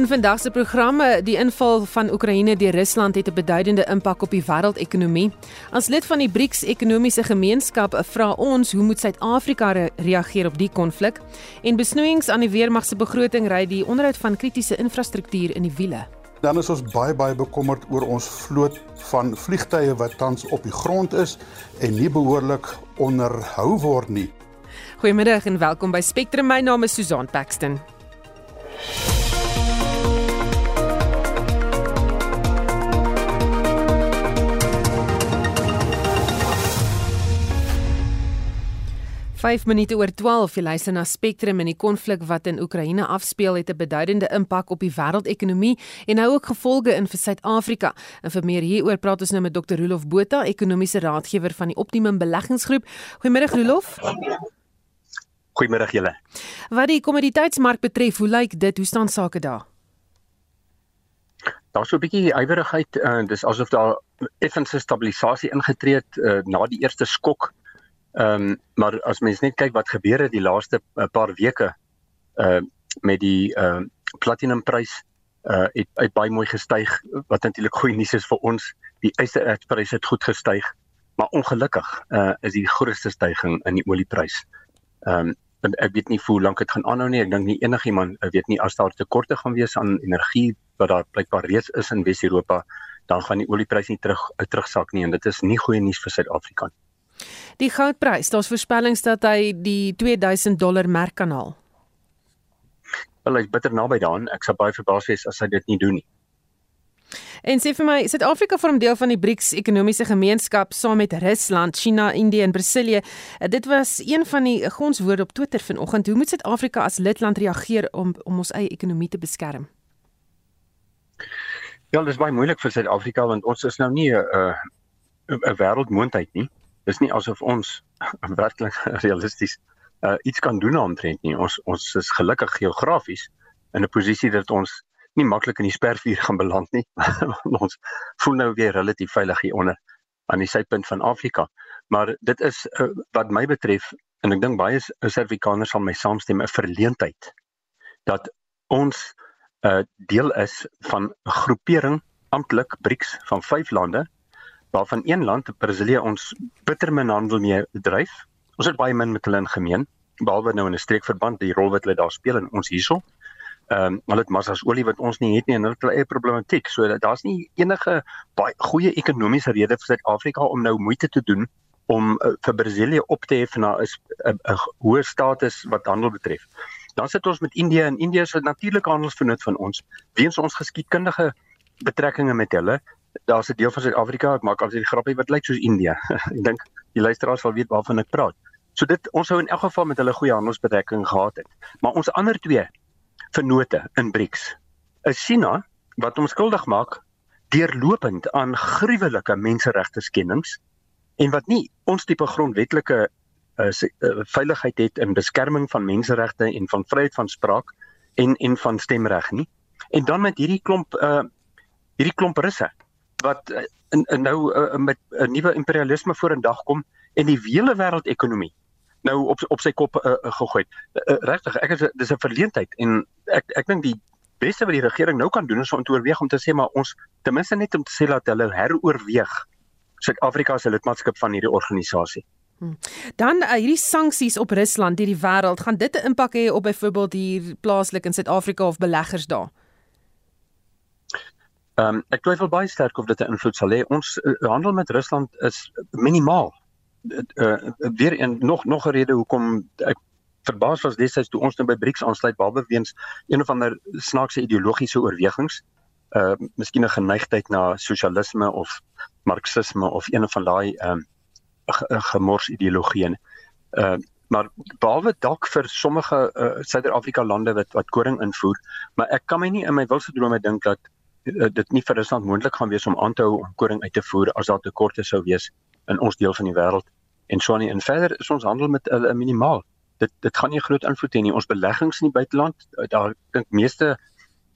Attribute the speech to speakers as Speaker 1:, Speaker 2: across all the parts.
Speaker 1: In vandag se programme, die inval van Oekraïne deur Rusland het 'n beduidende impak op die wêreldekonomie. As lid van die BRICS ekonomiese gemeenskap, vra ons hoe moet Suid-Afrika re reageer op die konflik? En besnoeiings aan die weermag se begroting ry die onderhoud van kritiese infrastruktuur in die wiele.
Speaker 2: Dan is ons baie baie bekommerd oor ons vloot van vliegtye wat tans op die grond is en nie behoorlik onderhou word nie.
Speaker 1: Goeiemiddag en welkom by Spectrum. My naam is Susan Paxton. 5 minute oor 12 jy luister na Spectrum en die konflik wat in Oekraïne afspeel het 'n beduidende impak op die wêreldekonomie en nou ook gevolge in vir Suid-Afrika. En vir meer hieroor praat ons nou met Dr. Rolof Botha, ekonomiese raadgewer van die Optimum Beleggingsgroep. Goeiemiddag Rolof.
Speaker 3: Goeiemiddag julle.
Speaker 1: Wat die kommoditeitsmark betref, hoe lyk dit? Hoe staan sake daar?
Speaker 3: Daar's so 'n bietjie ywerigheid, uh, dis asof daar effense stabilisasie ingetree het uh, na die eerste skok Ehm um, maar as mens net kyk wat gebeur het die laaste uh, paar weke uh met die ehm uh, platinumprys uh het, het baie mooi gestyg wat natuurlik goeie nuus is vir ons. Die ysterertsprys het goed gestyg, maar ongelukkig uh is die grootste stygings in die olieprys. Ehm um, ek weet nie hoe lank dit gaan aanhou nie. Ek dink nie enigiemand weet nie as daar tekorte gaan wees aan energie wat daar blykbaar reeds is in Wes-Europa, dan gaan die olieprys nie terug terugsak nie en dit is nie goeie nuus vir Suid-Afrika nie.
Speaker 1: Die goudprys, daar's voorspellings dat hy die 2000 dollar merk kan haal.
Speaker 3: Wel, hy's bitter naby daaraan. Ek sou baie verbaas wees as hy dit nie doen nie.
Speaker 1: En sê vir my, Suid-Afrika vorm deel van die BRICS ekonomiese gemeenskap saam met Rusland, China, Indië en Brasilië. Dit was een van die gonswoorde op Twitter vanoggend. Hoe moet Suid-Afrika as lidland reageer om om ons eie ekonomie te beskerm?
Speaker 3: Ja, dit is baie moeilik vir Suid-Afrika want ons is nou nie 'n 'n 'n wêreldmoondheid nie dis nie asof ons werklik realisties uh, iets kan doen aantrent nie. Ons ons is gelukkig geografies in 'n posisie dat ons nie maklik in die spervuur gaan beland nie. ons voel nou weer relatief veilig hier onder aan die suidpunt van Afrika. Maar dit is uh, wat my betref en ek dink baie Suid-Afrikaners sal my saamstem 'n verleentheid dat ons 'n uh, deel is van 'n groepering amptelik BRICS van 5 lande waarvan een land, Brasilië, ons bitter min handel mee bedryf. Ons het baie min met hulle in gemeen, behalwe nou in 'n streekverband die rol wat hulle daar speel in ons hierso. Ehm um, hulle het massas olie wat ons nie het nie en hulle het hulle eie problematiek. So daar's nie enige baie goeie ekonomiese rede vir Suid-Afrika om nou moeite te doen om uh, vir Brasilië op te hef na 'n hoë status wat handel betref. Dan sit ons met Indië en Indië is 'n natuurlike handelsvernoot van ons. Weens ons geskiedkundige betrekkinge met hulle daar's 'n deel van Suid-Afrika, ek maak altyd die grappie wat lyk soos India. ek dink die luisteraars sal weet waarvan ek praat. So dit ons sou in elk geval met hulle goeie handelsbedekking gehad het. Maar ons ander twee vennote in BRICS is China wat ons skuldig maak deurlopend aan gruwelike menseregte skendings en wat nie ons tipe grondwetlike uh, veiligheid het in beskerming van menseregte en van vryheid van spraak en en van stemreg nie. En dan met hierdie klomp uh hierdie klomp russe wat uh, in, in nou uh, met 'n uh, nuwe imperialisme vorendag kom en die hele wêreldekonomie nou op op sy kop uh, uh, gegooi. Uh, Regtig, ek is dis 'n verleentheid en ek ek dink die beste wat die regering nou kan doen is om te oorweeg om te sê maar ons ten minste net om te sê dat hulle heroorweeg Suid-Afrika se lidmaatskap van hierdie organisasie.
Speaker 1: Hmm. Dan uh, hierdie sanksies op Rusland deur die wêreld, gaan dit 'n impak hê op byvoorbeeld hier plaaslik in Suid-Afrika of beleggers daar?
Speaker 3: Ehm um, ek twyfel baie sterk of dit 'n invloed sal hê. Ons uh, handel met Rusland is minimaal. Uh, weer een nog nog 'n rede hoekom ek verbaas was destyds toe ons nou by BRICS aansluit behalwe weens een of ander snaakse ideologiese oorwegings. Uh miskien 'n geneigtheid na sosialisme of marxisme of een van daai ehm um, gemors ideologieë. Uh maar behalwe dalk vir sommige uh, Suid-Afrika lande wat wat koring invoer, maar ek kan my nie in my wildste drome dink dat dit nie vir Rusland moontlik gaan wees om aan te hou om koring uit te voer as daar tekorte sou wees in ons deel van die wêreld. En so aan en verder is ons handel met hulle minimaal. Dit dit gaan nie groot invloed hê nie. Ons beleggings in die buiteland, eh, daar dink meeste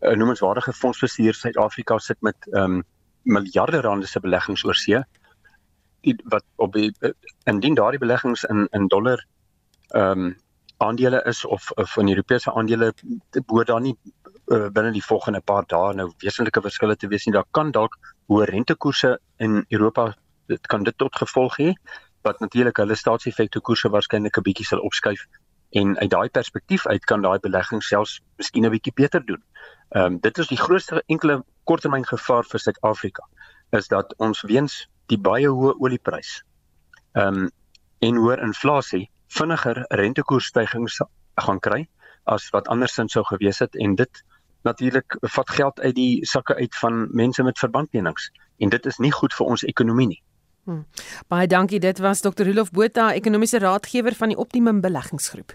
Speaker 3: 'n noemenswaardige fondsbestuur Suid-Afrika sit met ehm um, miljarde rande se beleggings oor see. Die wat op die indien daardie beleggings in in dollar ehm um, aandele is of, of van Europese aandele behoort daar nie uh, binne die volgende paar dae nou wesenlike verskille te wees nie. Daar kan dalk hoë rentekoerse in Europa dit kan dit tot gevolg hê wat natuurlik hulle staatseffekte koerse waarskynlik 'n bietjie sal opskuif en uit daai perspektief uit kan daai belegging selfs miskien 'n bietjie beter doen. Ehm um, dit is die grootste enkele korttermyn gevaar vir Suid-Afrika is dat ons weens die baie hoë olieprys ehm um, en hoër inflasie vinniger rentekoersstygings gaan kry as wat andersins sou gewees het en dit natuurlik vat geld uit die sakke uit van mense met verbandlenings en dit is nie goed vir ons ekonomie nie.
Speaker 1: Hmm. Baie dankie. Dit was Dr. Rolof Botha, ekonomiese raadgewer van die Optimum Beleggingsgroep.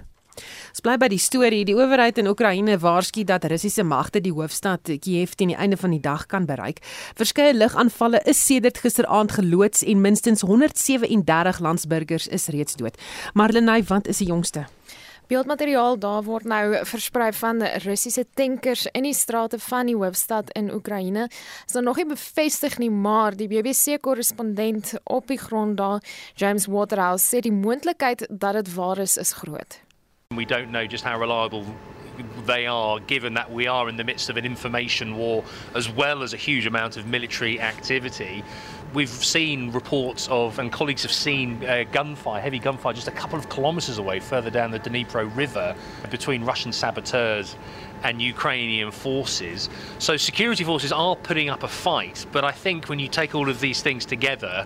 Speaker 1: Ons bly by die storie. Die owerheid in Oekraïne waarsku dat Russiese magte die hoofstad Kiev teen die einde van die dag kan bereik. Verskeie lugaanvalle is sedert gisteraand geloods en minstens 137 landsburgers is reeds dood. Marlenae, wat is die jongste?
Speaker 4: Beeldmateriaal daar word nou versprei van Russiese tankers in die strate van die hoofstad in Oekraïne. Is nog nie bevestig nie, maar die BBC-korrespondent op die grond daar, James Waterhouse, sê die moontlikheid dat dit waar is, is groot.
Speaker 5: We don't know just how reliable they are given that we are in the midst of an information war as well as a huge amount of military activity. We've seen reports of, and colleagues have seen uh, gunfire, heavy gunfire, just a couple of kilometres away, further down the Dnipro River, between Russian saboteurs and Ukrainian forces. So security forces are putting up a fight, but I think when you take all of these things together,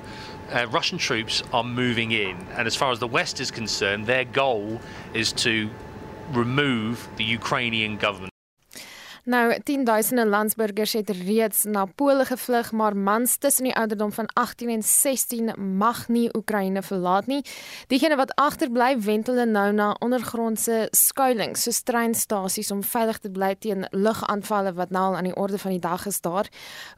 Speaker 5: uh, Russian troops are moving in, and as far as the West is concerned, their goal is to remove the Ukrainian government.
Speaker 4: Nou, tienduisende landsburgers het reeds na Pole gevlug, maar mans tussen die ouderdom van 18 en 16 mag nie Oekraïne verlaat nie. Diegene wat agterbly, hulle nou na ondergrondse skuilings, soos treinstasies om veilig te bly teen lugaanvalle wat nou al aan die orde van die dag is daar.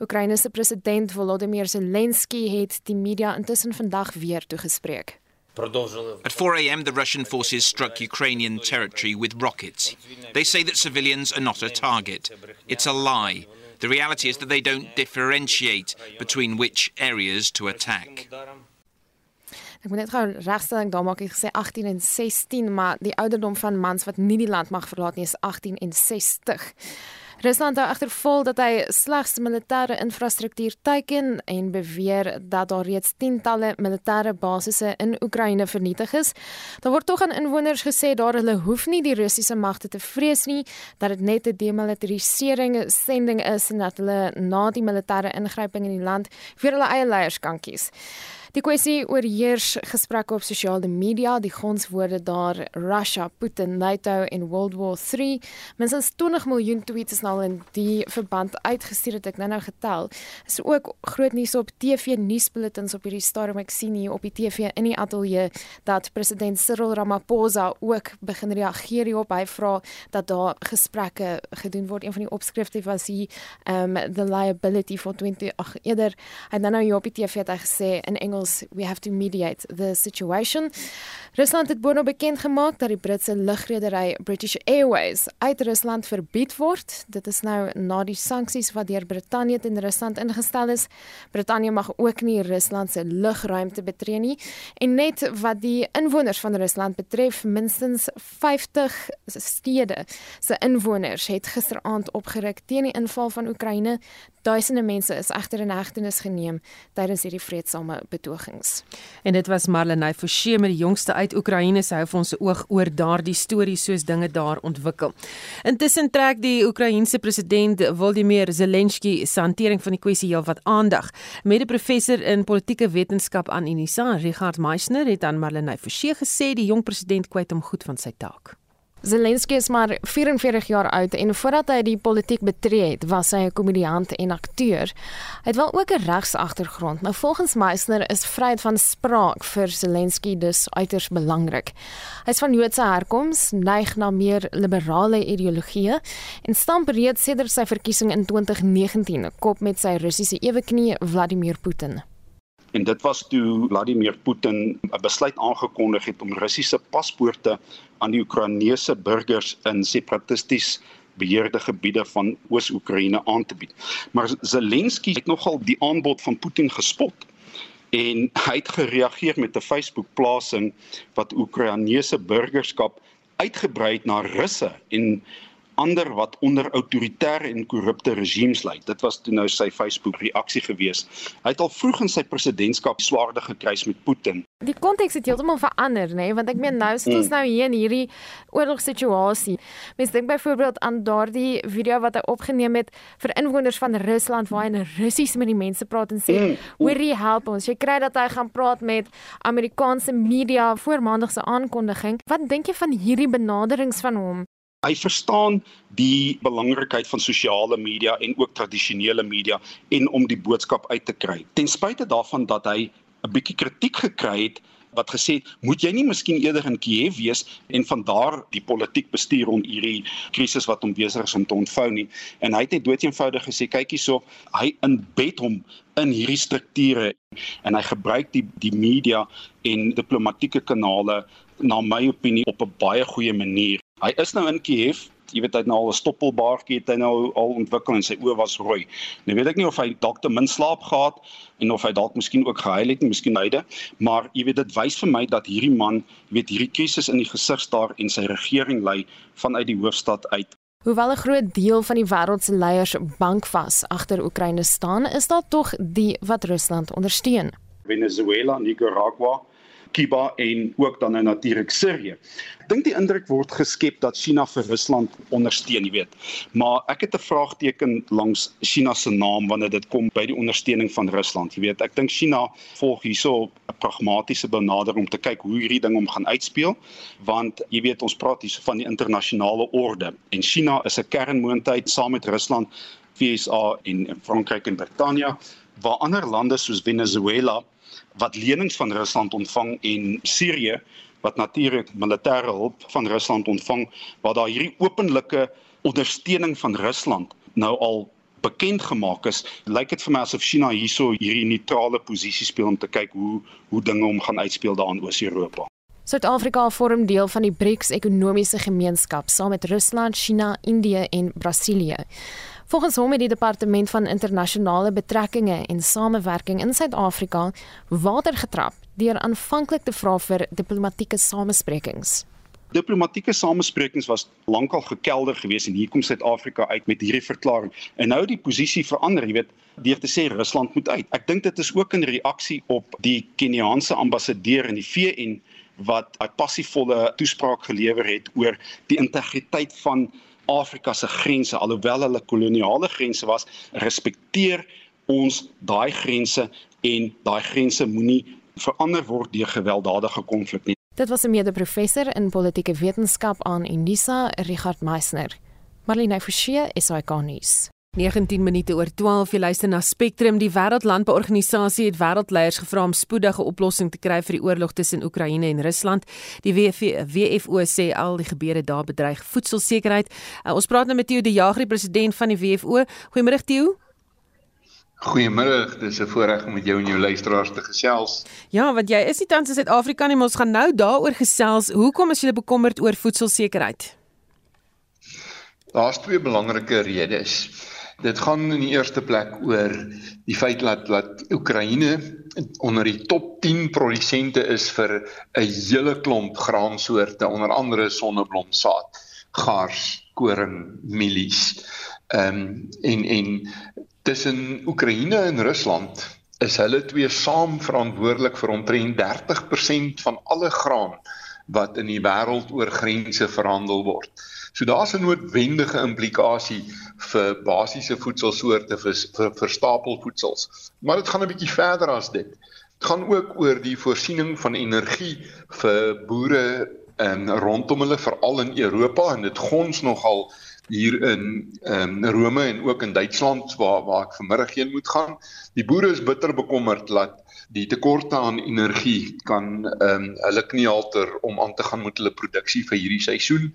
Speaker 4: Oekraïne se president Volodymyr Zelensky het die media intussen vandag weer toegespreek.
Speaker 6: At 4 a.m., the Russian forces struck Ukrainian territory with rockets. They say that civilians are not a target. It's a lie. The reality is that they don't differentiate between which areas to attack.
Speaker 4: Ek moet net gou regstelling daar maak ek gesê 18 en 16 maar die ouderdom van mans wat nie die land mag verlaat nie is 18 en 60. Rusland hou egter vol dat hy slegs militêre infrastruktuur teiken en beweer dat daar reeds tientalle militêre basisse in Oekraïne vernietig is. Daar word tog aan inwoners gesê daar hulle hoef nie die Russiese magte te vrees nie, dat dit net 'n demilitarisering sending is en dat hulle na die militêre ingryping in die land vir hulle eie leiers kan kies. Die kwessie oorheers gesprekke op sosiale media, die gonswoorde daar Russia, Putin, NATO en World War 3. Minstens 20 miljoen tweets is nou in die verband uitgestuur het ek nou nou getel. Is ook groot nuus op TV nuusbulletins op hierdie stadium ek sien hier op die TV in die ateljee dat president Cyril Ramaphosa ook begin reageer hierop. Hy vra dat daar gesprekke gedoen word. Een van die opskrifte was hier um the liability for 20 ag eerder hy nou nou hier op die TV het hy gesê in Engels Wales, we have to mediate the situation. Rusland het boonop bekend gemaak dat die Britse lugredery British Airways uit Rusland verbied word. Dit is nou na die sanksies wat deur Brittanje teen Rusland ingestel is. Brittanje mag ook nie Rusland se lugruimte betree nie en net wat die inwoners van Rusland betref, minstens 50 stede se inwoners het gisteraand opgeruk teen die inval van Oekraïne. Duisende mense is egter in hegtenis geneem tydens hierdie vredesame betogings.
Speaker 1: En dit was Marlenae Forsie met die jongste uit Oekraïne se hou vir ons se oog oor daardie stories soos dinge daar ontwikkel. Intussen trek die Oekraïense president Volodymyr Zelensky se hantering van die kwessie heelwat aandag. Met 'n professor in politieke wetenskap aan Unisa, Richard Meisner, het aan Marlenae Forsie gesê die jong president kwyt hom goed van sy taak.
Speaker 4: Zelensky is maar 44 jaar oud en voordat hy die politiek betree het, was hy 'n komediant en akteur. Hy het wel ook 'n regsagtergrond. Nou volgens Meisner is vryheid van spraak vir Zelensky dus uiters belangrik. Hy is van Joodse herkoms, neig na meer liberale ideologieë en stamp reeds sedert sy verkiesing in 2019 kop met sy Russiese eweknie Vladimir Putin.
Speaker 7: En dit was toe Vladimir Putin 'n besluit aangekondig het om Russiese paspoorte aan die Oekraïnese burgers in separatisties beheerde gebiede van Oos-Oekraïne aan te bied. Maar Zelensky het nogal die aanbod van Putin gespot en hy het gereageer met 'n Facebook plasing wat Oekraïnese burgerskap uitgebrei het na Russe en ander wat onder autoritaire en korrupte regimes lê. Dit was toe nou sy Facebook reaksie gewees. Hy het al vroeg in sy presidentskap swaarde gekry met Putin.
Speaker 4: Die konteks het heeltemal verander, nê, nee? want ek meen nou sit ons mm. nou hier in hierdie oorlogssituasie. Mens dink byvoorbeeld aan daardie video wat hy opgeneem het vir inwoners van Rusland waar hy in Russies met die mense praat en sê, mm. "Hoorie, help ons." Jy kry dat hy gaan praat met Amerikaanse media voor maandag se aankondiging. Wat dink jy van hierdie benaderings van hom?
Speaker 7: Hy verstaan die belangrikheid van sosiale media en ook tradisionele media en om die boodskap uit te kry. Ten spyte daarvan dat hy 'n bietjie kritiek gekry het wat gesê het, moet jy nie miskien eerder in Kiev wees en van daar die politiek bestuur rond hierdie krisis wat hom besig is om te ontvou nie. En hy het net doeteenvoudig gesê, kyk hierso, hy inbed hom in hierdie strukture en hy gebruik die die media en diplomatieke kanale na my opinie op 'n baie goeie manier. Hy is nou in Kiev. Jy weet hy het nou al 'n stoppelbaartjie het hy nou al ontwikkel en sy oë was rooi. Nou weet ek nie of hy dalk te min slaap gehad en of hy dalk miskien ook gehuil het, miskien hyde, maar jy weet dit wys vir my dat hierdie man, jy weet hierdie krisis in die gesig staar en sy regering lei vanuit die hoofstad uit.
Speaker 4: Hoewel 'n groot deel van die wêreld se leiers bankvas agter Oekraïne staan, is daar tog die wat Rusland ondersteun.
Speaker 7: Venezuela, Nicaragua, Kuba en ook dan nou natuurlik Sirië. Ek dink die indruk word geskep dat China vir Rusland ondersteun, jy weet. Maar ek het 'n vraagteken langs China se naam wanneer dit kom by die ondersteuning van Rusland. Jy weet, ek dink China volg hierso 'n pragmatiese benadering om te kyk hoe hierdie ding om gaan uitspeel, want jy weet ons praat hier van die internasionale orde en China is 'n kernmoondheid saam met Rusland, VSA en Frankryk en Brittanje waar ander lande soos Venezuela wat lenings van Rusland ontvang en Sirië wat natuurlik militêre hulp van Rusland ontvang waar daar hierdie openlike ondersteuning van Rusland nou al bekend gemaak is lyk dit vir my asof China hierso hierdie neutrale posisie speel om te kyk hoe hoe dinge om gaan uitspeel daar in Oos-Europa.
Speaker 4: Suid-Afrika vorm deel van die BRICS ekonomiese gemeenskap saam met Rusland, China, Indië en Brasilië. Volgens hom het die departement van internasionale betrekkinge en samewerking in Suid-Afrika water getrap deur aanvanklik te vra vir diplomatieke samesprekings.
Speaker 7: Diplomatieke samesprekings was lankal gekelder geweest en hier kom Suid-Afrika uit met hierdie verklaring. En nou die posisie verander, jy weet, deur te sê Rusland moet uit. Ek dink dit is ook 'n reaksie op die Keniaanse ambassadeur in die VN wat 'n passievolle toespraak gelewer het oor die integriteit van Afrika se grense alhoewel hulle koloniale grense was, respekteer ons daai grense en daai grense moenie verander word deur gewelddadige konflik nie.
Speaker 4: Dit was 'n mede-professor in politieke wetenskap aan Unisa, Richard Meisner. Marlene Forsie, SAK nuus.
Speaker 1: 19 minute oor 12 jy luister na Spectrum die wêreldlandbeorganisasie het wêreldleiers gevra om spoedige oplossing te kry vir die oorlog tussen Oekraïne en Rusland die WF, WFO sê al die gebeure daar bedreig voedselsekerheid uh, ons praat nou met Theo de Jager die president van die WFO goeiemôre Theo
Speaker 8: Goeiemôre, dis 'n voorreg om met jou en jou luisteraars te gesels.
Speaker 1: Ja, want jy is nie tans in Suid-Afrika nie, ons gaan nou daaroor gesels. Hoekom is jy bekommerd oor voedselsekerheid?
Speaker 8: Daar's twee belangrike redes. Dit gaan in die eerste plek oor die feit dat dat Oekraïne onder die top 10 produsente is vir 'n hele klomp graansoorte, onder andere sonneblomsaad, gars, koring, mielies. Ehm um, en en tussen Oekraïne en Rusland is hulle twee saam verantwoordelik vir omtrent 30% van alle graan wat in die wêreld oor grense verhandel word. So daar's 'n noodwendige implikasie vir basiese voedselsoorte vir vir, vir stapelvoedsels. Maar dit gaan 'n bietjie verder as dit. Dit gaan ook oor die voorsiening van energie vir boere en rondom hulle veral in Europa en dit gons nogal hier in ehm um, Rome en ook in Duitsland waar waar ek vanmiddag heen moet gaan. Die boere is bitter bekommerd dat die tekorte aan energie kan ehm um, hulle knie halter om aan te gaan met hulle produksie vir hierdie seisoen.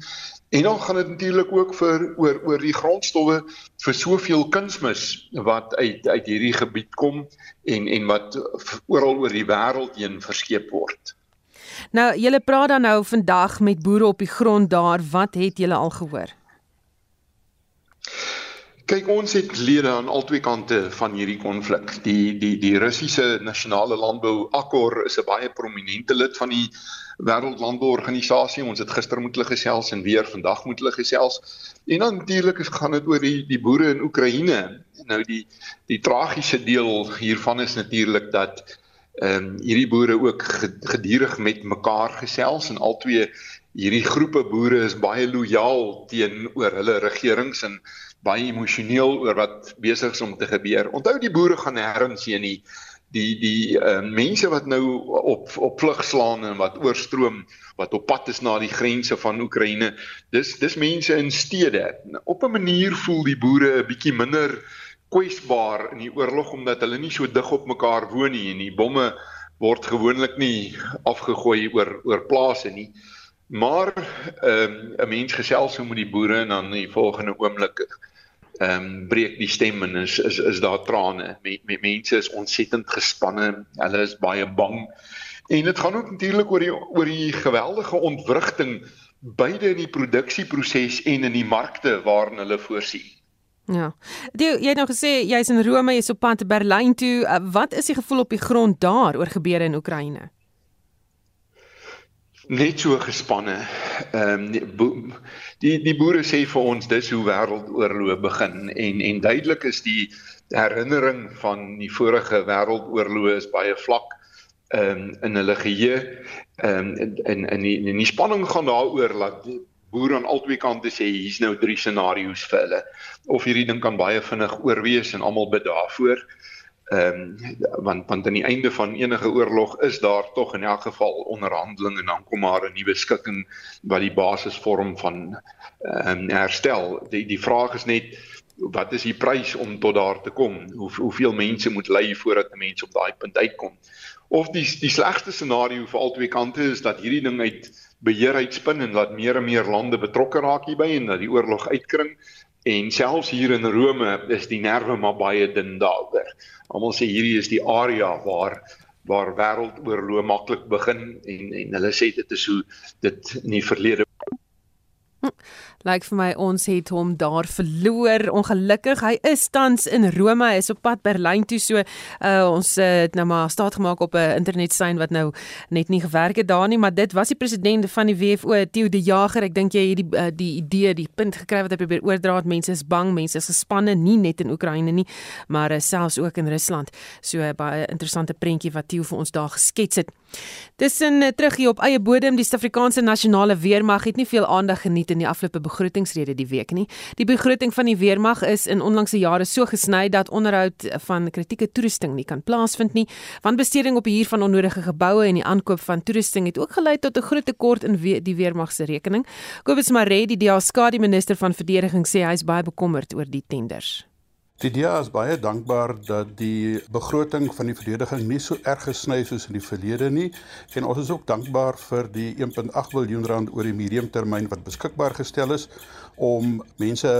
Speaker 8: En dan gaan dit natuurlik ook vir oor oor die grondstowwe vir soveel kunsmis wat uit uit hierdie gebied kom en en wat oral oor die wêreld heen verskeep word.
Speaker 1: Nou, julle praat dan nou vandag met boere op die grond daar. Wat het julle al gehoor?
Speaker 8: Kyk, ons het lede aan albei kante van hierdie konflik. Die die die Russiese Nasionale Landbou Akkor is 'n baie prominente lid van die Wêreldlandbouorganisasie. Ons het gister met hulle gesels en weer vandag met hulle gesels. En natuurlik is gaan dit oor die die boere in Oekraïne. Nou die die tragiese deel hiervan is natuurlik dat ehm um, hierdie boere ook gedurig met mekaar gesels en albei hierdie groepe boere is baie lojaal teenoor hulle regerings en baie emosioneel oor wat besig is om te gebeur. Onthou die boere gaan nêrens heen nie. Die die uh, mense wat nou op op vlug slaan en wat oorstroom wat op pad is na die grense van Oekraïne. Dis dis mense in stede. Op 'n manier voel die boere 'n bietjie minder kwesbaar in die oorlog omdat hulle nie so dig op mekaar woon nie en die bomme word gewoonlik nie afgegooi oor oor plase nie. Maar ehm um, 'n mens gesels so met die boere en dan die volgende oomblik ehm um, breek die stem en is is is daar trane. Me, me, mense is ontsettend gespanne. Hulle is baie bang. En dit gaan ook natuurlik oor die oor die geweldige ontwrigting beide in die produksieproses en in die markte waarin hulle voorsien.
Speaker 1: Ja. Die, jy het nou gesê jy's in Rome, jy's op pad te Berlyn toe. Wat is die gevoel op die grond daar oor gebeure in Oekraïne?
Speaker 8: Net so gespanne. Ehm um, die die boere sê vir ons dis hoe wêreldoorloë begin en en duidelik is die herinnering van die vorige wêreldoorloë is baie vlak ehm um, in hulle geheue. Ehm um, in in die, in die spanning gaan daaroor dat boere aan albei kante sê hier's nou drie scenario's vir hulle of hierdie ding kan baie vinnig oorwees en almal bid daarvoor. Ehm um, want want aan die einde van enige oorlog is daar tog in elk geval onderhandeling en dan kom maar 'n nuwe skikking wat die basis vorm van ehm um, herstel. Die die vraag is net wat is die prys om tot daar te kom? Hoe hoeveel mense moet ly voordat 'n mens op daai punt uitkom? Of die die slegste scenario vir albei kante is dat hierdie ding uit beheer uitspin en dat meer en meer lande betrokke raak hierby en dat die oorlog uitkring En selfs hier in Rome is die nerve maar baie dun daaroor. Almal sê hierdie is die area waar waar wêreldoorlog maklik begin en en hulle sê dit is hoe dit in die verlede
Speaker 1: Lyk vir my ons het hom daar verloor. Ongelukkig, hy is tans in Rome, hy is op pad Berlyn toe. So uh, ons uh, het nou maar staat gemaak op 'n internetsein wat nou net nie gewerk het daar nie, maar dit was die president van die WFO, Theo De Jager. Ek dink jy het die uh, die idee, die punt gekry wat hy probeer oordra dat mense is bang, mense is gespanne nie net in Oekraïne nie, maar uh, selfs ook in Rusland. So uh, baie interessante prentjie wat Theo vir ons daar geskets het. In uh, terug hier op eie bodem, die Suid-Afrikaanse nasionale weermag het nie veel aandag geniet in die afgelope begrotingsrede die week nie. Die begroting van die weermag is in onlangse jare so gesny dat onderhoud van kritieke toerusting nie kan plaasvind nie. Wanbesteding op huur van onnodige geboue en die aankoop van toerusting het ook gelei tot 'n groot tekort in we die weermag se rekening. Kobus Maree, die DA-skadu minister van verdediging, sê hy is baie bekommerd oor die tenders.
Speaker 2: Die DA is baie dankbaar dat die begroting van die verdediging nie so erg gesny soos in die verlede nie en ons is ook dankbaar vir die 1.8 miljard rand oor die mediumtermyn wat beskikbaar gestel is om mense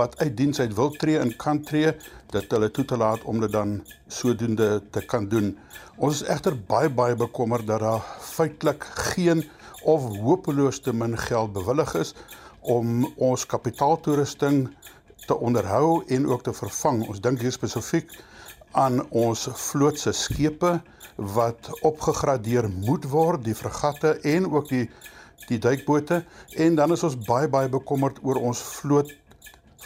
Speaker 2: wat uit diens uit wil tree en kan tree dat hulle toe te laat om dit dan sodoende te kan doen. Ons is egter baie baie bekommerd dat daar feitelik geen of hopeloos te min geld bewillig is om ons kapitaaltoerusting te onderhou en ook te vervang. Ons dink hier spesifiek aan ons vloot se skepe wat opgegradeer moet word, die fregatte en ook die die duikbote en dan is ons baie baie bekommerd oor ons vloot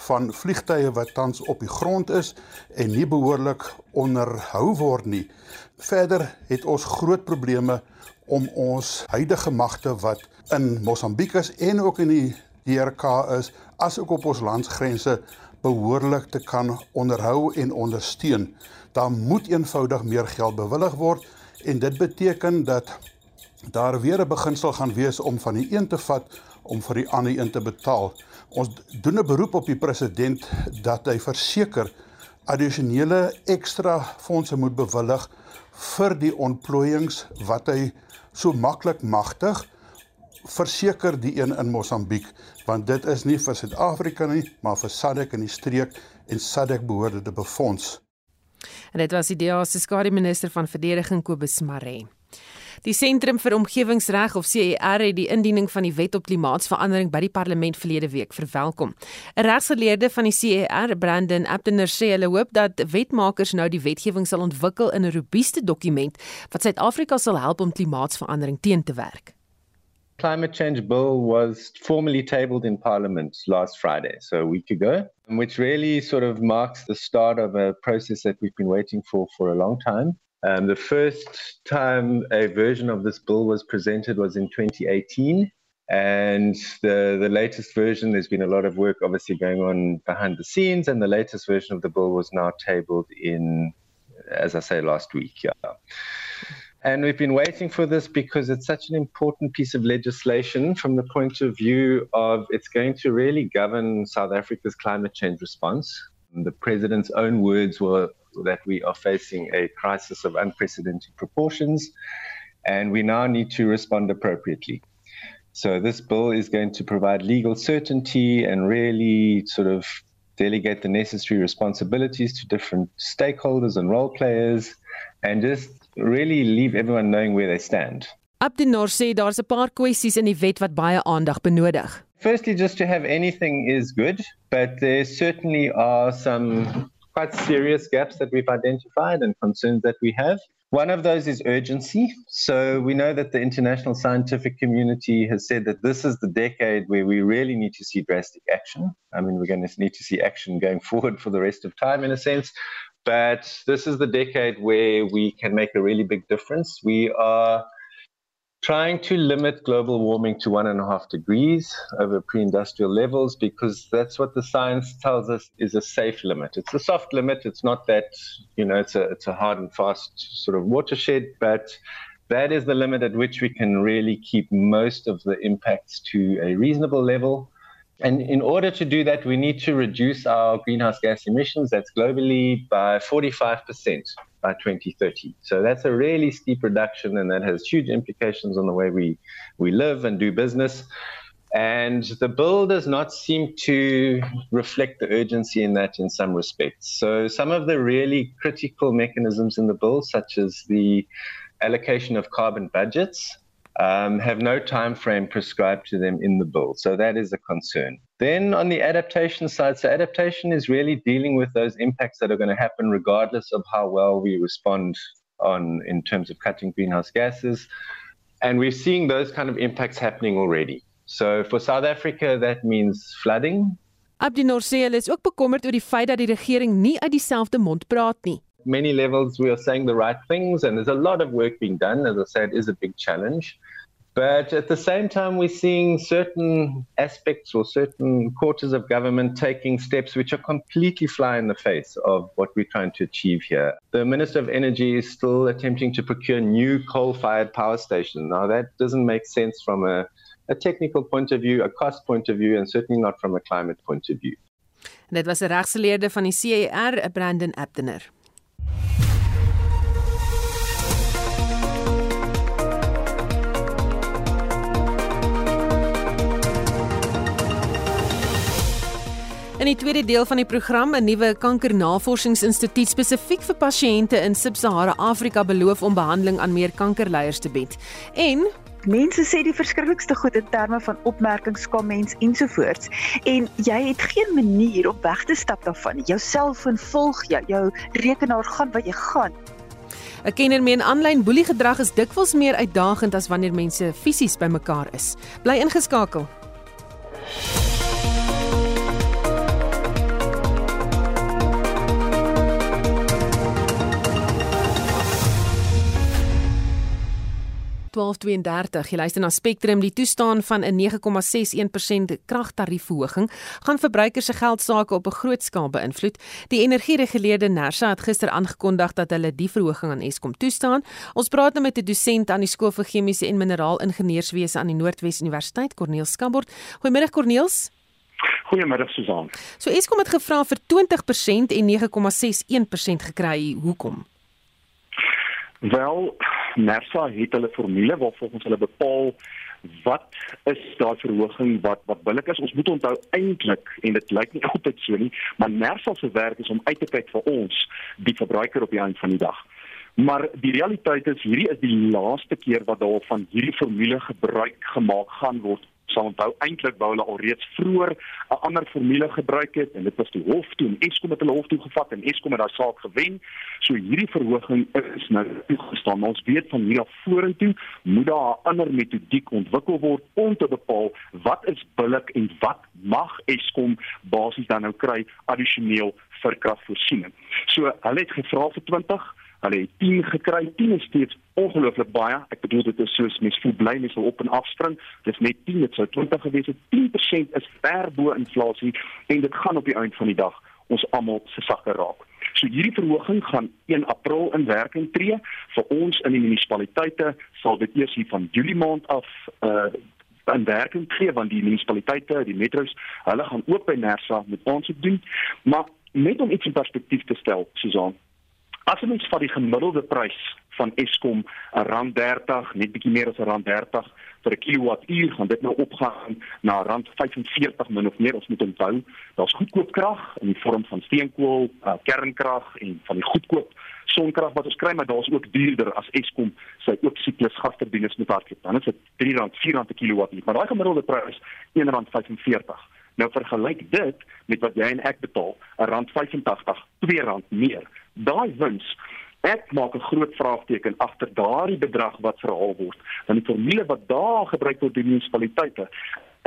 Speaker 2: van vliegtye wat tans op die grond is en nie behoorlik onderhou word nie. Verder het ons groot probleme om ons huidige magte wat in Mosambiek is en ook in die DRK is asook op ons landsgrense behoorlik te kan onderhou en ondersteun. Daar moet eenvoudig meer geld bewillig word en dit beteken dat daar weer 'n beginsel gaan wees om van die een te vat om vir die ander een te betaal. Ons doen 'n beroep op die president dat hy verseker addisionele ekstra fondse moet bewillig vir die ontplooiings wat hy so maklik magtig verseker die een in Mosambiek want dit is nie vir Suid-Afrika nie maar vir SADC in die streek en SADC behoort dit te befonds.
Speaker 1: En dit was die DEA se skare minister van verdediging Kobus Maree. Die Sentrum vir Omgewingsreg of CER het die indiening van die wet op klimaatsverandering by die parlement verlede week verwelkom. 'n Regsgeleerde van die CER, Brandon Abdener, sê hulle hoop dat wetmakers nou die wetgewing sal ontwikkel in 'n robuuste dokument wat Suid-Afrika sal help om klimaatsverandering teen te werk.
Speaker 9: Climate change bill was formally tabled in Parliament last Friday, so a week ago, which really sort of marks the start of a process that we've been waiting for for a long time. Um, the first time a version of this bill was presented was in 2018. And the, the latest version, there's been a lot of work obviously going on behind the scenes, and the latest version of the bill was now tabled in, as I say, last week. Yeah. And we've been waiting for this because it's such an important piece of legislation from the point of view of it's going to really govern South Africa's climate change response. The president's own words were that we are facing a crisis of unprecedented proportions, and we now need to respond appropriately. So, this bill is going to provide legal certainty and really sort of delegate the necessary responsibilities to different stakeholders and role players and just really leave everyone knowing where they stand.
Speaker 1: Abdinor sê daar's 'n paar kwessies in die wet wat baie aandag benodig.
Speaker 9: Firstly, just to have anything is good, but there certainly are some quite serious gaps that we've identified and concerns that we have. One of those is urgency. So we know that the international scientific community has said that this is the decade where we really need to see drastic action. I mean, we're going to need to see action going forward for the rest of time, in a sense. But this is the decade where we can make a really big difference. We are trying to limit global warming to one and a half degrees over pre-industrial levels because that's what the science tells us is a safe limit. It's a soft limit. It's not that you know it's a it's a hard and fast sort of watershed, but that is the limit at which we can really keep most of the impacts to a reasonable level. And in order to do that, we need to reduce our greenhouse gas emissions. That's globally by 45% by 2030. So that's a really steep reduction, and that has huge implications on the way we, we live and do business. And the bill does not seem to reflect the urgency in that in some respects. So some of the really critical mechanisms in the bill, such as the allocation of carbon budgets, um, have no time frame prescribed to them in the bill. So that is a concern. Then on the adaptation side, so adaptation is really dealing with those impacts that are going to happen regardless of how well we respond on in terms of cutting greenhouse gases. And we're seeing those kind of impacts happening already. So for South Africa, that means flooding.
Speaker 1: Abdinor sê hulle is ook bekommerd oor die feit dat die regering nie uit dieselfde mond praat nie.
Speaker 9: Many levels we are saying the right things and there's a lot of work being done. As i said is a big challenge. But at the same time we're seeing certain aspects or certain quarters of government taking steps which are completely fly in the face of what we're trying to achieve here. The minister of energy is still attempting to procure new coal-fired power stations. Now that doesn't make sense from a, a technical point of view a cost point of view and certainly not from a climate point of view.
Speaker 1: Dit was 'n regsgeleerde van die CER, Brandon Abdener. In die tweede deel van die program, 'n nuwe kankernavordingsinstituut spesifiek vir pasiënte in Sub-Sahara Afrika beloof om behandeling aan meer kankerleiers te bied. En
Speaker 10: Mense sê die verskriklikste goed in terme van opmerkings, comments ensovoorts en jy het geen manier om weg te stap daarvan. Jou selfoon volg jou, jou rekenaar gaan waar jy gaan.
Speaker 1: 'n Kenner meen aanlyn boeliegedrag is dikwels meer uitdagend as wanneer mense fisies bymekaar is. Bly ingeskakel. 1232. Jy luister na Spectrum. Die toestaan van 'n 9,61% kragtariefverhoging gaan verbruikers se geldsaake op 'n groot skaal beïnvloed. Die energiereguleerder Nersa het gister aangekondig dat hulle die verhoging aan Eskom toestaan. Ons praat nou met 'n dosent aan die skool vir chemiese en mineraal ingenieurswese aan die Noordwes Universiteit, Corneel Skabort. Goeiemôre Corneels.
Speaker 11: Goeiemôre Susan.
Speaker 1: So Eskom het gevra vir 20% en 9,61% gekry. Hoekom?
Speaker 11: Wel, NERSA het hulle formule waarvolgens hulle bepaal wat is daai verhoging wat wat billik is. Ons moet onthou eintlik en dit lyk nie altyd so nie, maar NERSA se werk is om uit te kyk vir ons die verbruiker op die einde van die dag. Maar die realiteit is hierdie is die laaste keer wat daar van hierdie formule gebruik gemaak gaan word sal onthou eintlik wou hulle alreeds vroeër 'n ander formule gebruik het en dit was die hof toe en Eskom het hulle hof toe gevat en Eskom het daai saak gewen. So hierdie verhoging is nou toegestaan. Ons weet van hier af vorentoe moet daar 'n ander metodiek ontwikkel word om te bepaal wat is billik en wat mag Eskom basies dan nou kry addisioneel vir kragvoorsiening. So hulle het gevra vir 20 Hulle het 10 gekry. 10 is steeds ongelooflik baie. Ek bedoel dit is soos mens voel bly mens wil op en af spring. Dis net 10, dit sou 20 gewees het. 10% is ver bo inflasie en dit gaan op die einde van die dag ons almal se sakke raak. So hierdie verhoging gaan 1 April in werking tree. Vir ons in die munisipaliteite sal dit eers hier van Julie maand af uh in werking tree want die munisipaliteite, die metros, hulle gaan ook by Nersa met ons doen. Maar net om iets in perspektief te stel, Susan, As ons van die gemiddelde prys van Eskom rand 30, net bietjie meer as rand 30 vir 'n kilowattuur, gaan dit nou opgaan na rand 45 min of meer. Ons moet onthou, daar's goedkoop krag in die vorm van steenkool, uh, kernkrag en van die goedkoop sonkrag wat ons kry, maar daar's ook duurder as Eskom sy ook siklus gasturbines moet hardloop. Dan is dit R3, R4 per kilowattuur, maar daai gemiddelde prys R1.45. Nou vergelyk dit met wat jy en ek betaal, R1.85, R2 meer daai wins ek maak 'n groot vraagteken agter daardie bedrag wat verhaal word want die formule wat daar gebruik word deur die munisipaliteite